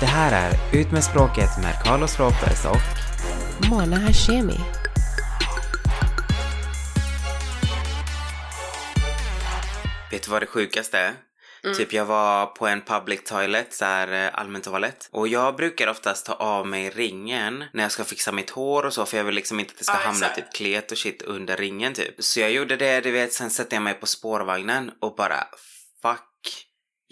Det här är Ut med språket med Carlos Ropez och Mona Hashemi. Vet du vad det sjukaste är? Typ jag var på en public toilet, så här eh, allmän toalett. Och jag brukar oftast ta av mig ringen när jag ska fixa mitt hår och så för jag vill liksom inte att det ska Ja, hamna exakt. typ klet och shit under ringen typ. Så jag gjorde det, du vet, sen sätter jag mig på spårvagnen och bara fuck.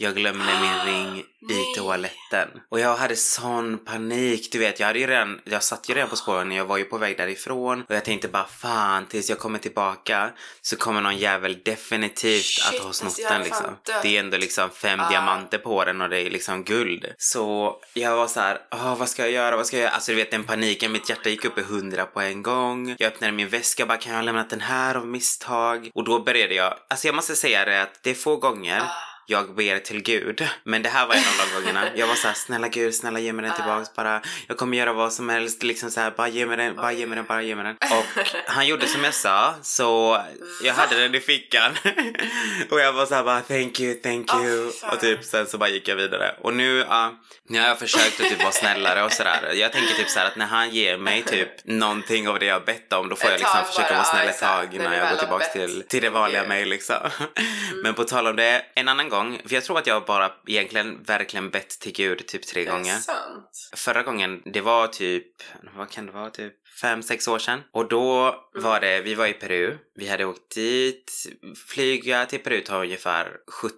Jag glömde min ring i toaletten. Och jag hade sån panik. Du vet, jag hade ju redan, jag satt ju redan på spårvagnen, jag var ju på väg därifrån. Och jag tänkte bara fan, tills jag kommer tillbaka så kommer någon jävel definitivt att Shit, ha alltså, snott den liksom. Det är ändå liksom fem Ah. diamanter på den och det är liksom guld. Så jag var så här, "Åh, vad ska jag göra, vad ska jag göra? Alltså du vet den paniken, mitt hjärta gick upp i hundra på en gång. Jag öppnade min väska bara, kan jag ha lämnat den här av misstag? Och då började jag, alltså jag måste säga det att det är få gånger Ah. Jag ber till Gud. Men det här var en av de gångerna. Jag var såhär, snälla Gud, snälla ge mig den tillbaks bara. Jag kommer göra vad som helst, liksom såhär, bara ge mig den, bara ge mig den, bara ge mig den. Och han gjorde som jag sa, så jag hade den i fickan. och jag var såhär bara, thank you, thank you. och typ sen så bara gick jag vidare. Och nu, ja, nu har jag försökt att typ vara snällare och sådär. Jag tänker typ såhär att när han ger mig typ någonting av det jag bett om, då får jag liksom försöka vara snäll ett tag innan jag går tillbaks till, till det vanliga mig liksom. Men på tal om det, en annan gång, för jag tror att jag bara egentligen verkligen bett till Gud typ tre Det är gånger. sant. Förra gången, det var typ, vad kan det vara, typ fem, sex år sedan. Och då var det, vi var i Peru, vi hade åkt dit, flyga till Peru tar ungefär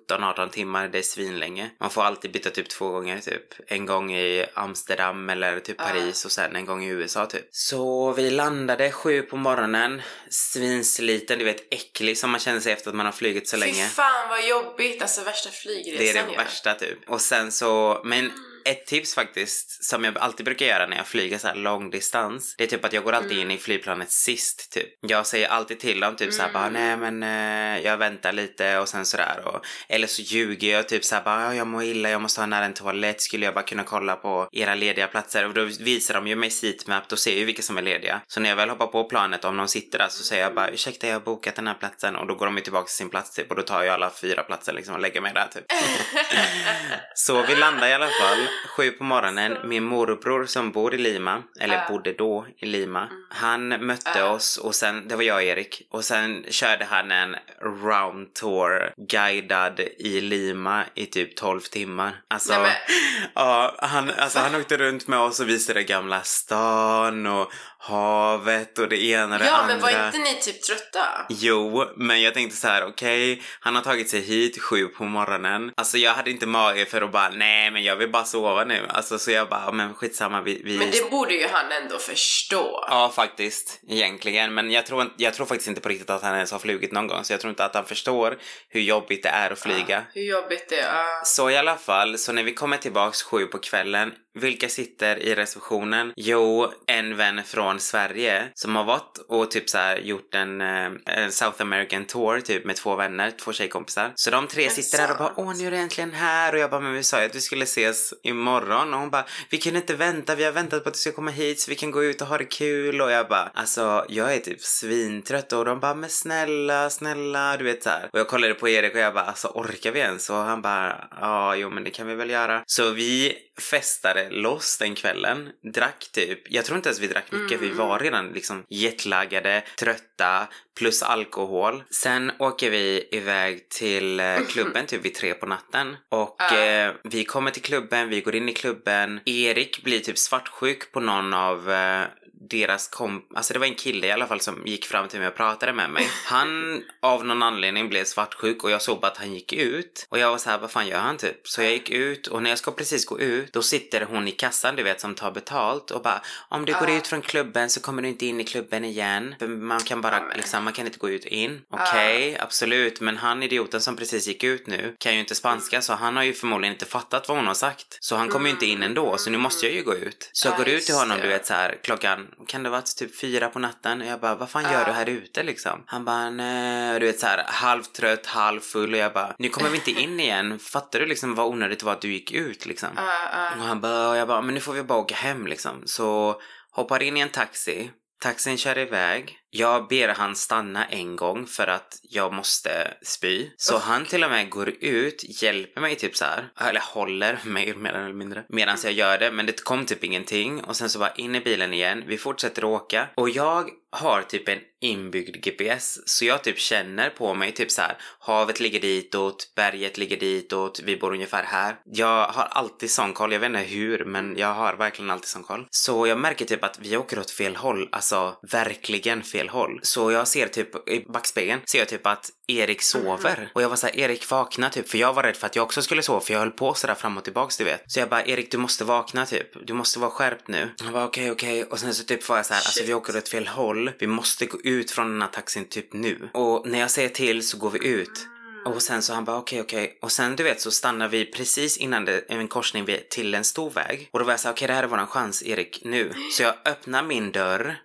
17-18 timmar, det är svinlänge. Man får alltid byta typ två gånger typ. En gång i Amsterdam eller typ. Paris och sen en gång i USA typ. Så vi landade sju på morgonen, svinsliten, du vet äcklig som man känner sig efter att man har flugit så länge. Fy fan vad jobbigt, alltså värsta flygresan Det är det ju. värsta typ. Och sen så, men ett tips faktiskt som jag alltid brukar göra när jag flyger så här lång distans. Det är typ att jag går alltid in i flygplanet sist typ. Jag säger alltid till dem typ så här bara nej men eh, jag väntar lite och sen sådär och eller så ljuger jag typ så här bara "Ja, jag mår illa, jag måste ha nära en toalett, skulle jag bara kunna kolla på era lediga platser och då visar de ju mig seatmap, då ser jag ju vilka som är lediga. Så när jag väl hoppar på planet, om någon sitter där så säger jag bara ursäkta jag har bokat den här platsen och då går de ju tillbaka till sin plats typ och då tar jag alla fyra platser liksom och lägger mig där typ. Så vi landar i alla fall sju på morgonen. Min morbror som bor i Lima, eller Ja. bodde då i Lima, han mötte Ja. oss och sen, det var jag och Erik, och sen körde han en round tour guidad i Lima i typ 12 timmar. Alltså, Nej, men- ja, han, alltså han åkte runt med oss och visade Gamla stan och havet och det ena och det Ja, andra. men var inte ni typ trötta? Jo, men jag tänkte så här: okej, han har tagit sig hit sju på morgonen. Alltså jag hade inte mage för att bara, nej men jag vill bara sova nu. Alltså så jag bara, men skitsamma vi... vi... Men det borde ju han ändå förstå. Ja, faktiskt. Egentligen. Men jag tror, jag tror faktiskt inte på riktigt att han ens har flugit någon gång. Så jag tror inte att han förstår hur jobbigt det är att flyga. Hur jobbigt det är. Ja. Så i alla fall, så när vi kommer tillbaks sju på kvällen, vilka sitter i receptionen? Jo, en vän från Sverige som har varit och typ så här gjort en, eh, en South American tour typ med två vänner, två tjejkompisar. Så de tre sitter där och bara åh nu är du äntligen här och jag bara men vi sa ju att vi skulle ses imorgon och hon bara vi kan inte vänta, vi har väntat på att du ska komma hit så vi kan gå ut och ha det kul och jag bara alltså jag är typ svintrött och de bara men snälla, snälla du vet så här. Och jag kollade på Erik och jag bara alltså orkar vi ens? Och han bara ja jo men det kan vi väl göra. Så vi festade loss den kvällen, drack typ, jag tror inte ens vi drack mycket, vi var redan liksom jetlaggade, trötta, plus alkohol. Sen åker vi iväg till eh, klubben typ vid tre på natten och Ja. eh, vi kommer till klubben, vi går in i klubben. Erik blir typ svartsjuk på någon av eh, deras kom... Alltså det var en kille i alla fall som gick fram till mig och pratade med mig. Han av någon anledning blev svartsjuk och jag såg bara att han gick ut. Och jag var så här, vad fan gör han typ? Så jag gick ut och när jag ska precis gå ut då sitter hon i kassan du vet som tar betalt och bara om du går Ah. ut från klubben så kommer du inte in i klubben igen. Man kan bara men. liksom, man kan inte gå ut in. Okej, absolut. Men han idioten som precis gick ut nu kan ju inte spanska så han har ju förmodligen inte fattat vad hon har sagt. Så han kommer ju inte in ändå så nu måste jag ju gå ut. Så jag Ja, går ut till honom du vet så här klockan, kan det vara typ fyra på natten? Och jag bara, vad fan gör Ja. du här ute liksom? Han bara, nej, du vet så här halvtrött, halvfull och jag bara, nu kommer vi inte in igen. Fattar du liksom vad onödigt det var att du gick ut liksom? Ja. Och han bara, och jag bara, men nu får vi bara åka hem liksom. Så hoppar in i en taxi. Taxin kör iväg. Jag ber han stanna en gång för att jag måste spy. Så han till och med går ut, hjälper mig typ så här, eller håller mig mer eller mindre, medan jag gör det. Men det kom typ ingenting och sen så bara in i bilen igen. Vi fortsätter åka och jag har typ en inbyggd GPS så jag typ känner på mig typ så här. havet ligger ditåt, berget ligger ditåt, vi bor ungefär här. Jag har alltid sån koll, jag vet inte hur men jag har verkligen alltid sån koll. Så jag märker typ att vi åker åt fel håll, alltså verkligen fel håll. Så jag ser typ i backspegeln ser jag typ att Erik sover och jag var såhär Erik vakna typ för jag var rädd för att jag också skulle sova för jag höll på sådär fram och tillbaks du vet. Så jag bara Erik du måste vakna typ, du måste vara skärpt nu. Han bara okej okej och sen så typ var jag såhär alltså vi åker åt fel håll, vi måste gå ut från den här taxin typ nu. Och när jag säger till så går vi ut. Och sen så han bara okej okej och sen du vet så stannar vi precis innan det en korsning till en stor väg. Och då var jag såhär okej det här är våran chans Erik nu. Så jag öppnar min dörr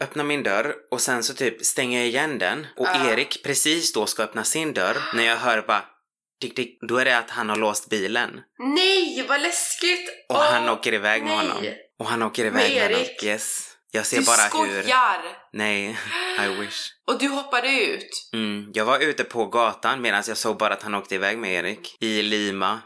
öppnar min dörr och sen så typ stänger jag igen den och Erik precis då ska öppna sin dörr när jag hör bara dick, dick, då är det att han har låst bilen Nej, vad läskigt! och Åh, han åker iväg med nej. honom. Och han åker iväg med honom. Erik? Yes. Jag ser Du bara hur... skojar! Nej, I wish. Och du hoppade ut? Mm. Jag var ute på gatan medan jag såg bara att han åkte iväg med Erik i Lima,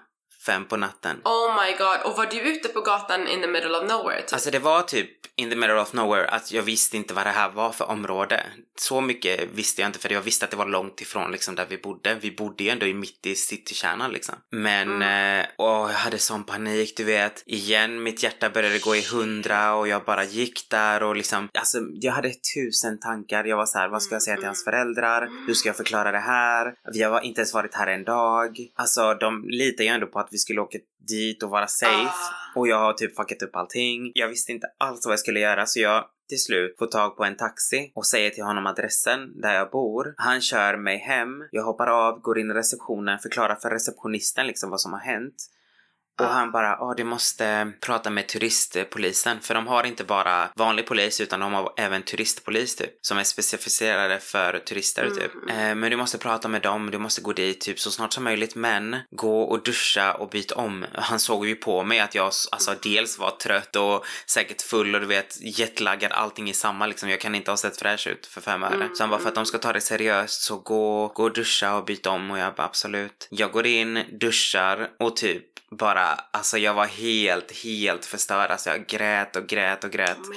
fem på natten. Oh my god, och var du ute på gatan in the middle of nowhere? Typ? Alltså det var typ in the middle of nowhere att jag visste inte vad det här var för område. Så mycket visste jag inte för jag visste att det var långt ifrån liksom där vi bodde. Vi bodde ju ändå i mitt i citykärnan liksom. Men, eh, och jag hade sån panik du vet. Igen, mitt hjärta började gå i hundra och jag bara gick där och liksom, alltså jag hade tusen tankar. Jag var så här, vad ska jag säga till hans föräldrar? Hur ska jag förklara det här? Vi har inte ens varit här en dag. Alltså de litar ju ändå på att vi skulle åka dit och vara safe. Ah. Och jag har typ fuckat upp allting. Jag visste inte alls vad jag skulle göra så jag till slut får tag på en taxi och säger till honom adressen där jag bor. Han kör mig hem. Jag hoppar av, går in i receptionen, förklarar för receptionisten liksom vad som har hänt. Och Ah. han bara, ja du måste prata med turistpolisen för de har inte bara vanlig polis utan de har även turistpolis typ som är specificerade för turister typ. Eh, men du måste prata med dem, du måste gå dit typ så snart som möjligt men gå och duscha och byt om. Han såg ju på mig att jag alltså dels var trött och säkert full och du vet jetlaggad, allting i samma liksom. Jag kan inte ha sett fräsch ut för fem öre. Så han bara, för att de ska ta det seriöst så gå, gå och duscha och byt om och jag bara absolut. Jag går in, duschar och typ bara, alltså jag var helt, helt förstörd. Alltså jag grät och grät och grät. Oh.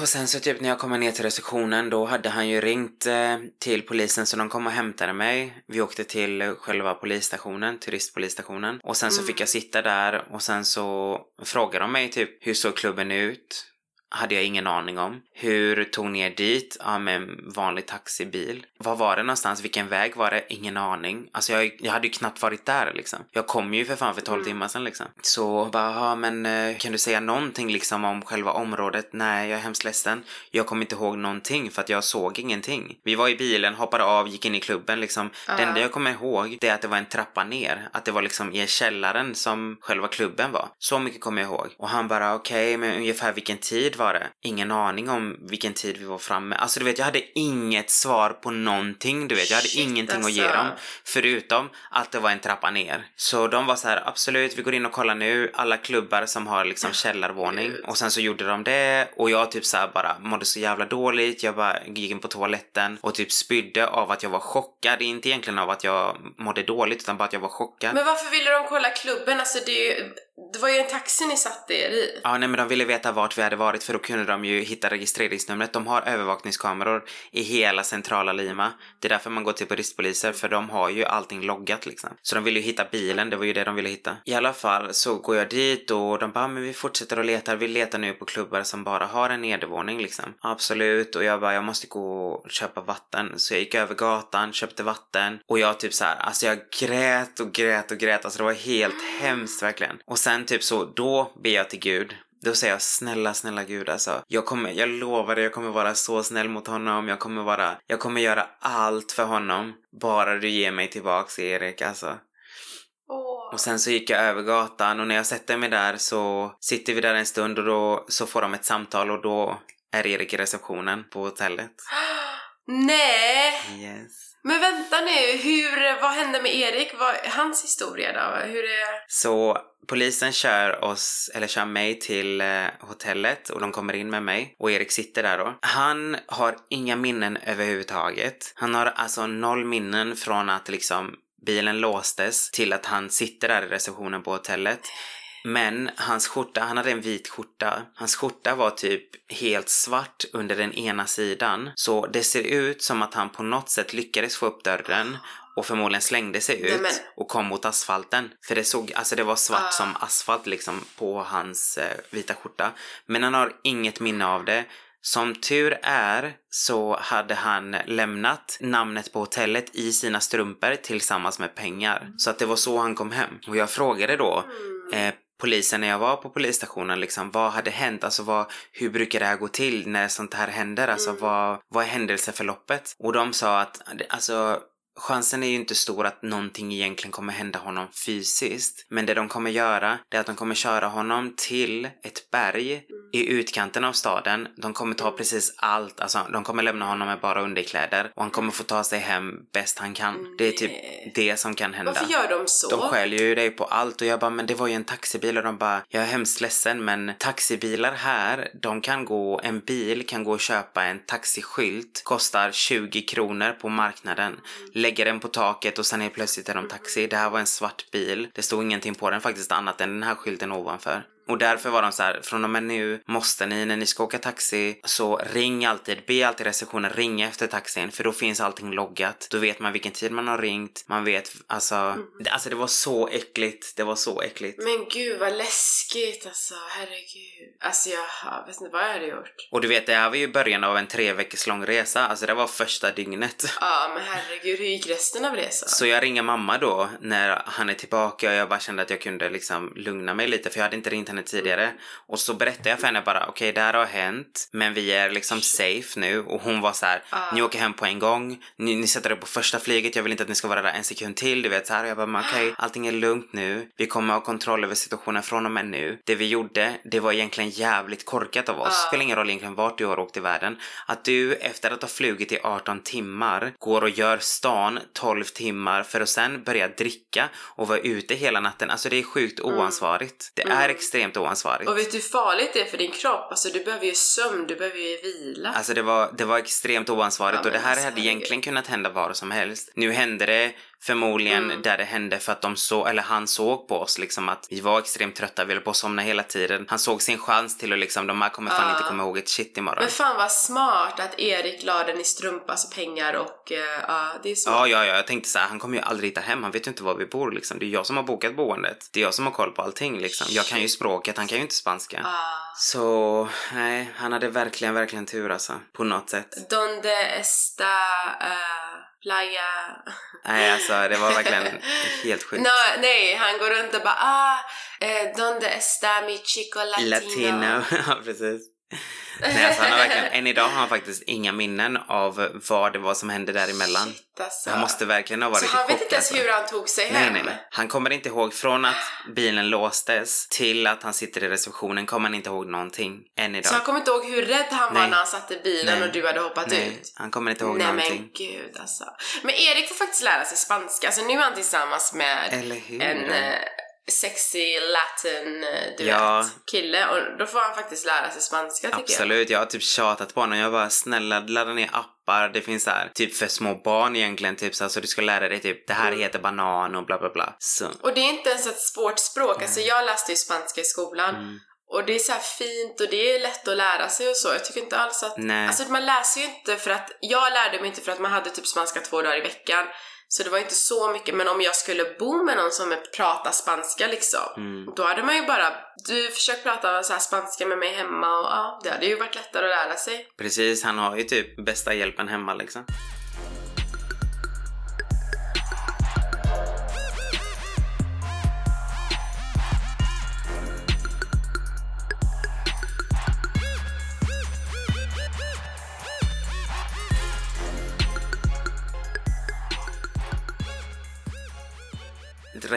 Och sen så typ när jag kommer ner till receptionen då hade han ju ringt eh, till polisen så de kom och hämtade mig. Vi åkte till själva polisstationen, turistpolisstationen. Och sen så fick jag sitta där och sen så frågade de mig typ hur såg klubben ut? Hade jag ingen aning om. Hur tog ni er dit? Ja, med en vanlig taxibil. Var var det någonstans? Vilken väg var det? Ingen aning. Alltså jag, jag hade ju knappt varit där liksom. Jag kom ju för fan för 12 timmar sedan liksom. Så bara, ja men eh, kan du säga någonting liksom om själva området? Nej, jag är hemskt ledsen. Jag kommer inte ihåg någonting för att jag såg ingenting. Vi var i bilen, hoppade av, gick in i klubben liksom. Det enda jag kommer ihåg det är att det var en trappa ner. Att det var liksom i källaren som själva klubben var. Så mycket kommer jag ihåg. Och han bara, okej, men ungefär vilken tid det? Ingen aning om vilken tid vi var framme. Alltså du vet, jag hade inget svar på någonting. Du vet, jag hade Shit, ingenting att ge alltså. dem. Förutom att det var en trappa ner. Så de var så här, absolut, vi går in och kollar nu. Alla klubbar som har liksom källarvåning. Och sen så gjorde de det. Och jag typ så här bara mådde så jävla dåligt. Jag bara gick in på toaletten och typ spydde av att jag var chockad. Inte egentligen av att jag mådde dåligt utan bara att jag var chockad. Men varför ville de kolla klubben? Alltså det, är ju, det var ju en taxi ni satte er i. Ja, nej men de ville veta vart vi hade varit för då kunde de ju hitta registreringsnumret. De har övervakningskameror i hela centrala Lima. Det är därför man går till polispoliser för de har ju allting loggat liksom. Så de ville ju hitta bilen, det var ju det de ville hitta. I alla fall så går jag dit och de bara, men vi fortsätter och letar. Vi letar nu på klubbar som bara har en nedervåning liksom. Absolut. Och jag bara, jag måste gå och köpa vatten. Så jag gick över gatan, köpte vatten och jag typ så här, alltså jag grät och grät och grät. Alltså det var helt hemskt verkligen. Och sen typ så, då ber jag till Gud. Då säger jag snälla, snälla gud alltså. Jag kommer, jag lovar dig, jag kommer vara så snäll mot honom. Jag kommer vara, jag kommer göra allt för honom. Bara du ger mig tillbaks Erik alltså. Och sen så gick jag över gatan och när jag sätter mig där så sitter vi där en stund och då så får de ett samtal och då är Erik i receptionen på hotellet. Nej! Yes. Men vänta nu, hur, vad hände med Erik? Vad, hans historia då? Hur är... Så polisen kör oss, eller kör mig till eh, hotellet och de kommer in med mig och Erik sitter där då. Han har inga minnen överhuvudtaget. Han har alltså noll minnen från att liksom bilen låstes till att han sitter där i receptionen på hotellet. Men hans skjorta, han hade en vit skjorta. Hans skjorta var typ helt svart under den ena sidan. Så det ser ut som att han på något sätt lyckades få upp dörren och förmodligen slängde sig ut men- och kom mot asfalten. För det såg, alltså det var svart Ah. som asfalt liksom på hans eh, vita skjorta. Men han har inget minne av det. Som tur är så hade han lämnat namnet på hotellet i sina strumpor tillsammans med pengar. Så att det var så han kom hem. Och jag frågade då eh, polisen när jag var på polisstationen liksom, vad hade hänt? Alltså vad, hur brukar det här gå till när sånt här händer? Alltså vad, vad är händelseförloppet? Och de sa att, alltså chansen är ju inte stor att någonting egentligen kommer hända honom fysiskt. Men det de kommer göra, det är att de kommer köra honom till ett berg i utkanten av staden. De kommer ta precis allt, alltså de kommer lämna honom med bara underkläder och han kommer få ta sig hem bäst han kan. Det är typ Nej. det som kan hända. Varför gör de så? De skäller ju dig på allt och jag bara, men det var ju en taxibil och de bara, jag är hemskt ledsen men taxibilar här, de kan gå, en bil kan gå och köpa en taxiskylt, kostar 20 kronor på marknaden, lägga den på taket och sen är plötsligt är de taxi. Det här var en svart bil, det stod ingenting på den faktiskt annat än den här skylten ovanför. Och därför var de så här, från och med nu måste ni när ni ska åka taxi så ring alltid, be alltid receptionen ringa efter taxin för då finns allting loggat. Då vet man vilken tid man har ringt, man vet alltså, det- alltså det var så äckligt, det var så äckligt. Men gud vad läskigt alltså, herregud. Alltså jag vet inte vad jag hade gjort. Och du vet, det här var ju början av en tre veckors lång resa, alltså det var första dygnet. Ja men herregud, hur gick resten av resan? Så jag ringer mamma då när han är tillbaka och jag bara kände att jag kunde liksom lugna mig lite för jag hade inte ringt henne tidigare. Och så berättade jag för henne bara okej det här har hänt men vi är liksom safe nu och hon var så här Ah. ni åker hem på en gång, ni, ni sätter er på första flyget, jag vill inte att ni ska vara där en sekund till, du vet så här. Och jag bara okej allting är lugnt nu, vi kommer ha kontroll över situationen från och med nu. Det vi gjorde, det var egentligen jävligt korkat av oss, Ah. spelar ingen roll egentligen vart du har åkt i världen. Att du efter att ha flugit i 18 timmar går och gör stan 12 timmar för att sen börja dricka och vara ute hela natten. Alltså det är sjukt oansvarigt. Det är extremt oansvarigt. Mm. Och vet du hur farligt det är för din kropp? Alltså du behöver ju sömn, du behöver ju vila. Alltså det var, det var extremt oansvarigt Ja, och det här alltså, hade egentligen kunnat hända var som helst. Nu hände det förmodligen Mm. där det hände för att de såg, eller han såg på oss liksom att vi var extremt trötta, vi höll på att somna hela tiden. Han såg sin chans till att liksom, de här kommer fan Ja. inte komma ihåg ett shit imorgon. Men fan vad smart att Erik la den i strumpa, alltså pengar och eh, ja, det är så. Ja, ja, ja, jag tänkte så här, han kommer ju aldrig hitta hem, han vet ju inte var vi bor liksom. Det är jag som har bokat boendet. Det är jag som har koll på allting liksom. Jag kan ju språket, han kan ju inte spanska. Ah. Så, nej, han hade verkligen, verkligen tur alltså. På något sätt. Donde está eh, playa? Nej, alltså det var verkligen helt sjukt. No, nej, han går runt och bara ah, eh, donde está mi chico latino? Latino. ja, precis. Nej, alltså han har verkligen, än idag har han faktiskt inga minnen av vad det var som hände däremellan. Shit, alltså. Han måste verkligen ha varit Så i han chock vet inte ens alltså. hur han tog sig Nej, hem? nej, nej. Han kommer inte ihåg från att bilen låstes till att han sitter i receptionen kommer han inte ihåg någonting än idag. Så han kommer inte ihåg hur rädd han var Nej. när han satt i bilen Nej. och du hade hoppat Nej, ut? han kommer inte ihåg Nej någonting. men gud alltså. Men Erik får faktiskt lära sig spanska. Alltså nu är han tillsammans med Eller hur? en eh, sexy latin, eh, du Ja. vet, kille. Och då får han faktiskt lära sig spanska tycker Absolut, jag har typ tjatat på honom. Jag bara snälla ladda ner appar. Det finns här typ för små barn egentligen typ så, du ska lära dig typ det här Mm. heter banan och bla bla bla. Så. jag. Och det är inte ens ett svårt språk. Alltså jag läste ju spanska i skolan. Mm. Och det är så fint och det är lätt att lära sig och så. Jag tycker inte alls att... Nej. Alltså man läser ju inte för att... Jag lärde mig inte för att man hade typ spanska två dagar i veckan. Så det var inte så mycket. Men om jag skulle bo med någon som pratar spanska liksom. Mm. Då hade man ju bara... Du försöker prata så spanska med mig hemma och ja, det hade ju varit lättare att lära sig. Precis, han har ju typ bästa hjälpen hemma liksom.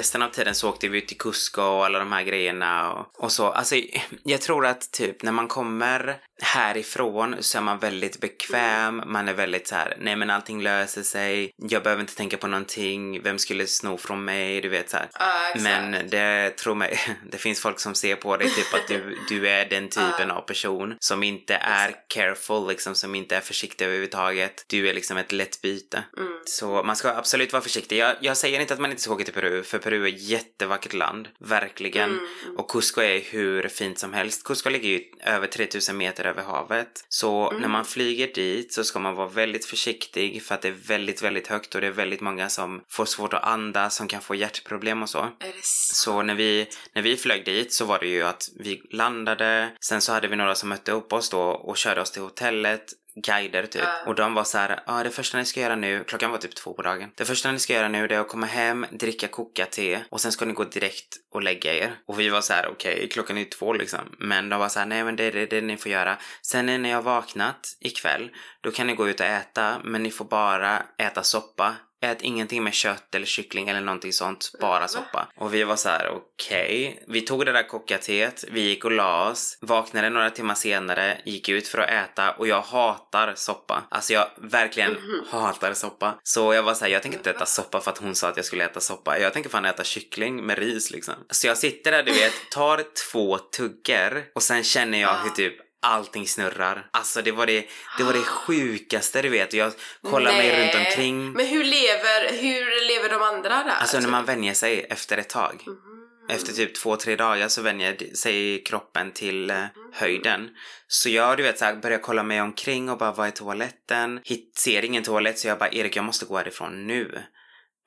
Resten av tiden så åkte vi ut till Cusco och alla de här grejerna och, och så. Alltså, jag tror att typ när man kommer härifrån så är man väldigt bekväm, man är väldigt så här, nej men allting löser sig, jag behöver inte tänka på någonting, vem skulle sno från mig, du vet så här. Exakt. Men det, tro mig, det finns folk som ser på dig typ att du, du är den typen av person som inte är careful, liksom, som inte är försiktig överhuvudtaget. Du är liksom ett lätt byte. Mm. Så man ska absolut vara försiktig. Jag, jag säger inte att man inte ska åka till Peru, för Peru är ett jättevackert land. Verkligen. Mm. Och Cusco är hur fint som helst. Cusco ligger ju över 3000 meter över havet. Så Mm. när man flyger dit så ska man vara väldigt försiktig för att det är väldigt, väldigt högt och det är väldigt många som får svårt att andas, som kan få hjärtproblem och så. Är det så? Så när vi, när vi flög dit så var det ju att vi landade, sen så hade vi några som mötte upp oss då och körde oss till hotellet guider typ. Ja. Och de var så här, ja det första ni ska göra nu, klockan var typ två på dagen. Det första ni ska göra nu det är att komma hem, dricka koka te och sen ska ni gå direkt och lägga er. Och vi var så här, okej klockan är ju två liksom. Men de var så här, nej men det är det, det ni får göra. Sen när ni har vaknat ikväll, då kan ni gå ut och äta, men ni får bara äta soppa. Ät ingenting med kött eller kyckling eller någonting sånt, bara soppa. Och vi var så här: okej. Vi tog det där kokateet, vi gick och la oss, vaknade några timmar senare, gick ut för att äta och jag hatar soppa. Alltså jag verkligen hatar soppa. Så jag var så här: jag tänker inte äta soppa för att hon sa att jag skulle äta soppa. Jag tänker fan äta kyckling med ris liksom. Så jag sitter där du vet, tar två tuggor och sen känner jag hur typ allting snurrar. Alltså det var det, det var det sjukaste du vet. Och jag kollar mig runt omkring. Men hur lever, hur lever de andra där? Alltså när typ? man vänjer sig efter ett tag. Mhm. Efter typ två, tre dagar så vänjer sig kroppen till eh, höjden. Så jag du vet så här, börjar kolla mig omkring och bara vad är toaletten? Hit, ser ingen toalett så jag bara Erik jag måste gå härifrån nu.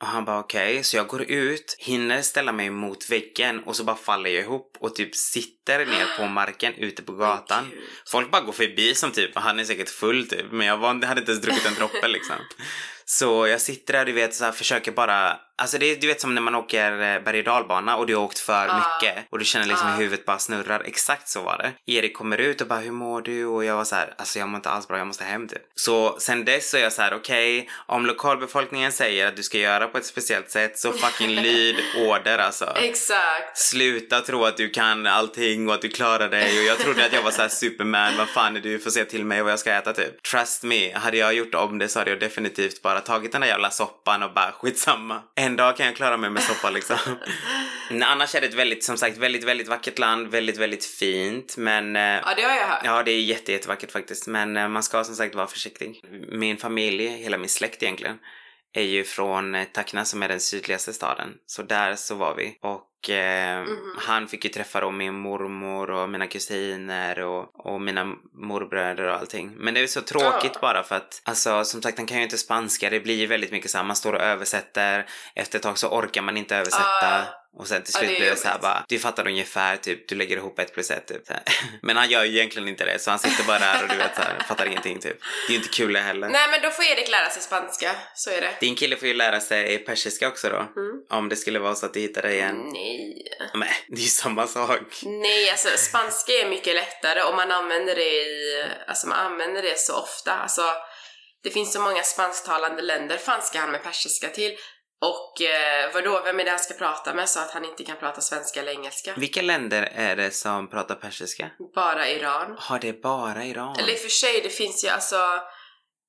Och han bara okej, så jag går ut, hinner ställa mig mot väggen och så bara faller jag ihop och typ sitter ner på marken ute på gatan. Gud. Folk bara går förbi som typ, han är säkert full typ, men jag var, hade inte ens druckit en droppe liksom. Så jag sitter där du vet så här, försöker bara, alltså det är du vet som när man åker eh, berg och dalbana och du har åkt för Ah. mycket och du känner liksom Ah. hur huvudet bara snurrar. Exakt så var det. Erik kommer ut och bara hur mår du? Och jag var så här, alltså jag mår inte alls bra, jag måste hem typ. Så sen dess så är jag så här, okej, om lokalbefolkningen säger att du ska göra på ett speciellt sätt så fucking lyd order alltså. Exakt. Sluta tro att du kan allting och att du klarar dig och jag trodde att jag var så här superman, vad fan är du att säga till mig vad jag ska äta typ. Trust me, hade jag gjort om det så hade jag definitivt bara tagit den där jävla soppan och bara skitsamma. En dag kan jag klara mig med soppa liksom. Annars är det ett väldigt, som sagt, väldigt, väldigt vackert land, väldigt, väldigt fint men eh, Ja, det har jag hört. Ja, det är jätte, jättevackert faktiskt. Men eh, man ska som sagt vara försiktig. Min familj, hela min släkt egentligen, är ju från eh, Tacna som är den sydligaste staden. Så där så var vi. Och eh, Mhm. han fick ju träffa då min mormor och mina kusiner och, och mina morbröder och allting. Men det är så tråkigt Ja. bara för att, alltså som sagt han kan ju inte spanska. Det blir ju väldigt mycket så här, man står och översätter. Efter ett tag så orkar man inte översätta. Ja. Och sen till Ja, slut är blir det så här jobbigt. bara, du fattar ungefär typ, du lägger ihop ett plus ett typ. Men han gör ju egentligen inte det så han sitter bara där och du vet så här, fattar ingenting typ. Det är ju inte kul det heller. Nej, men då får Erik lära sig spanska. Så är det. Din kille får ju lära sig persiska också då. Mm. Om det skulle vara så att du hittar det igen. Nej. Men det är ju samma sak. Nej, alltså spanska är mycket lättare och man använder det i, alltså man använder det så ofta. Alltså, det finns så många spansktalande länder. Fan ska han med persiska till? Och eh, vadå, vem är det han ska prata med så att han inte kan prata svenska eller engelska? Vilka länder är det som pratar persiska? Bara Iran. Har det bara Iran? Eller i och för sig, det finns ju alltså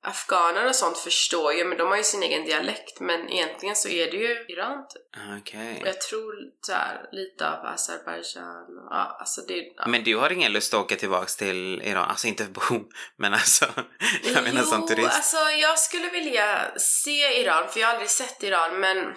afghaner och sånt förstår ju, men de har ju sin egen dialekt. Men egentligen så är det ju Iran typ. Okej. Och jag tror så här, lite av Azerbaijan och, ja, alltså det... Ja. Men du har ingen lust att åka tillbaks till Iran? Alltså inte bo, men alltså jag menar som turist. alltså jag skulle vilja se Iran, för jag har aldrig sett Iran, men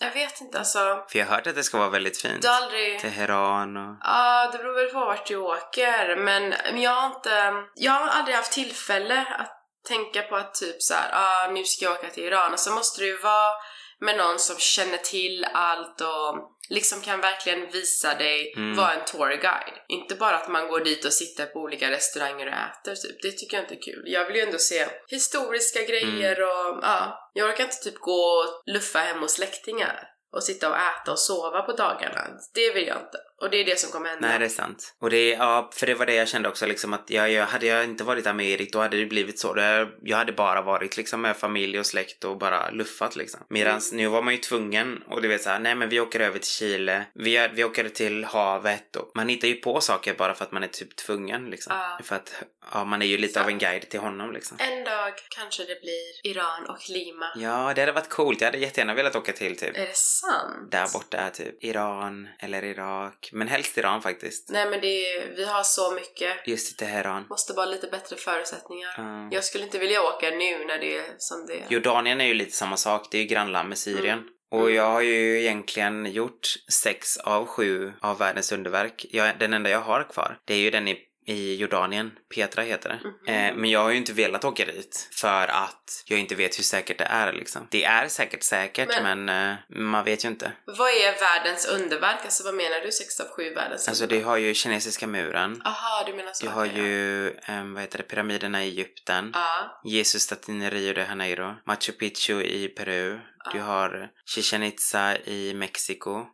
jag vet inte alltså. För jag har hört att det ska vara väldigt fint. Det har aldrig... Teheran och... Ja, det beror väl på vart du åker, men men jag har inte... Jag har aldrig haft tillfälle att tänka på att typ så här, ah, nu ska jag åka till Iran, och så måste ju vara med någon som känner till allt och liksom kan verkligen visa dig, Mm. vara en tourguide. Inte bara att man går dit och sitter på olika restauranger och äter typ. Det tycker jag inte är kul. Jag vill ju ändå se historiska grejer Mm. och ja, jag orkar inte typ gå och luffa hem hos släktingar och sitta och äta och sova på dagarna. Det vill jag inte. Och det är det som kommer hända. Nej, det är sant. Och det, ja, för det var det jag kände också liksom att jag, jag, hade jag inte varit där med Erik då hade det blivit så. Det, jag hade bara varit liksom med familj och släkt och bara luffat liksom. Medans nu var man ju tvungen och du vet såhär, nej men vi åker över till Chile, vi, vi åker till havet och man hittar ju på saker bara för att man är typ tvungen liksom. Ja. För att, ja man är ju lite av en guide till honom liksom. En dag kanske det blir Iran och Lima. Ja, det hade varit coolt. Jag hade jättegärna velat åka till typ Är det sant? där borta typ Iran eller Irak. Men helst Iran faktiskt. Nej men det är, vi har så mycket. Just i Teheran. Måste bara lite bättre förutsättningar. Ja. Jag skulle inte vilja åka nu när det är som det är. Jordanien är ju lite samma sak, det är ju grannland med Syrien. Mm. Och jag har ju egentligen gjort sex av sju av världens underverk. Jag, den enda jag har kvar, det är ju den i, i Jordanien. Petra heter det. Mhm. Eh, men jag har ju inte velat åka dit för att jag inte vet hur säkert det är liksom. Det är säkert säkert men, eh, man vet ju inte. Vad är världens underverk? Alltså vad menar du? Sex av sju världens Alltså du har ju kinesiska muren. Aha, du menar så. Du har okej, ju, eh, vad heter det, pyramiderna i Egypten. Ja. Jesus-statyn i Rio de Janeiro. Machu Picchu i Peru. Du har Chichen Itza i Mexiko.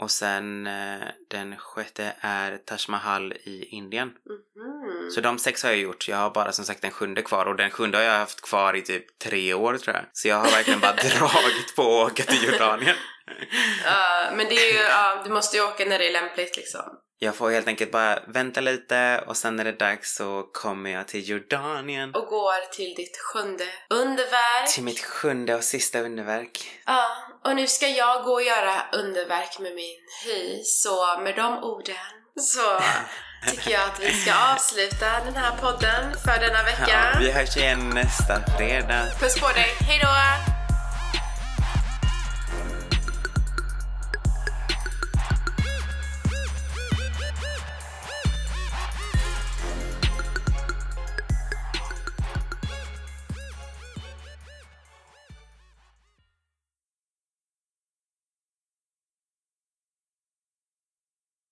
Och sen eh, den sjätte är Taj Mahal i Indien. Mhm. Så de sex har jag gjort. Jag har bara som sagt den sjunde kvar och den sjunde har jag haft kvar i typ tre år tror jag. Så jag har verkligen bara dragit på att åka till Jordanien. Ja, men det är ju, ja, du måste ju åka när det är lämpligt liksom. Jag får helt enkelt bara vänta lite och sen när det är dags så kommer jag till Jordanien. Och går till ditt sjunde underverk. Till mitt sjunde och sista underverk. Ja, och nu ska jag gå och göra underverk med min hy. Så med de orden så tycker jag att vi ska avsluta den här podden för denna vecka. Ja, vi hörs igen nästa fredag. Puss på dig, hejdå!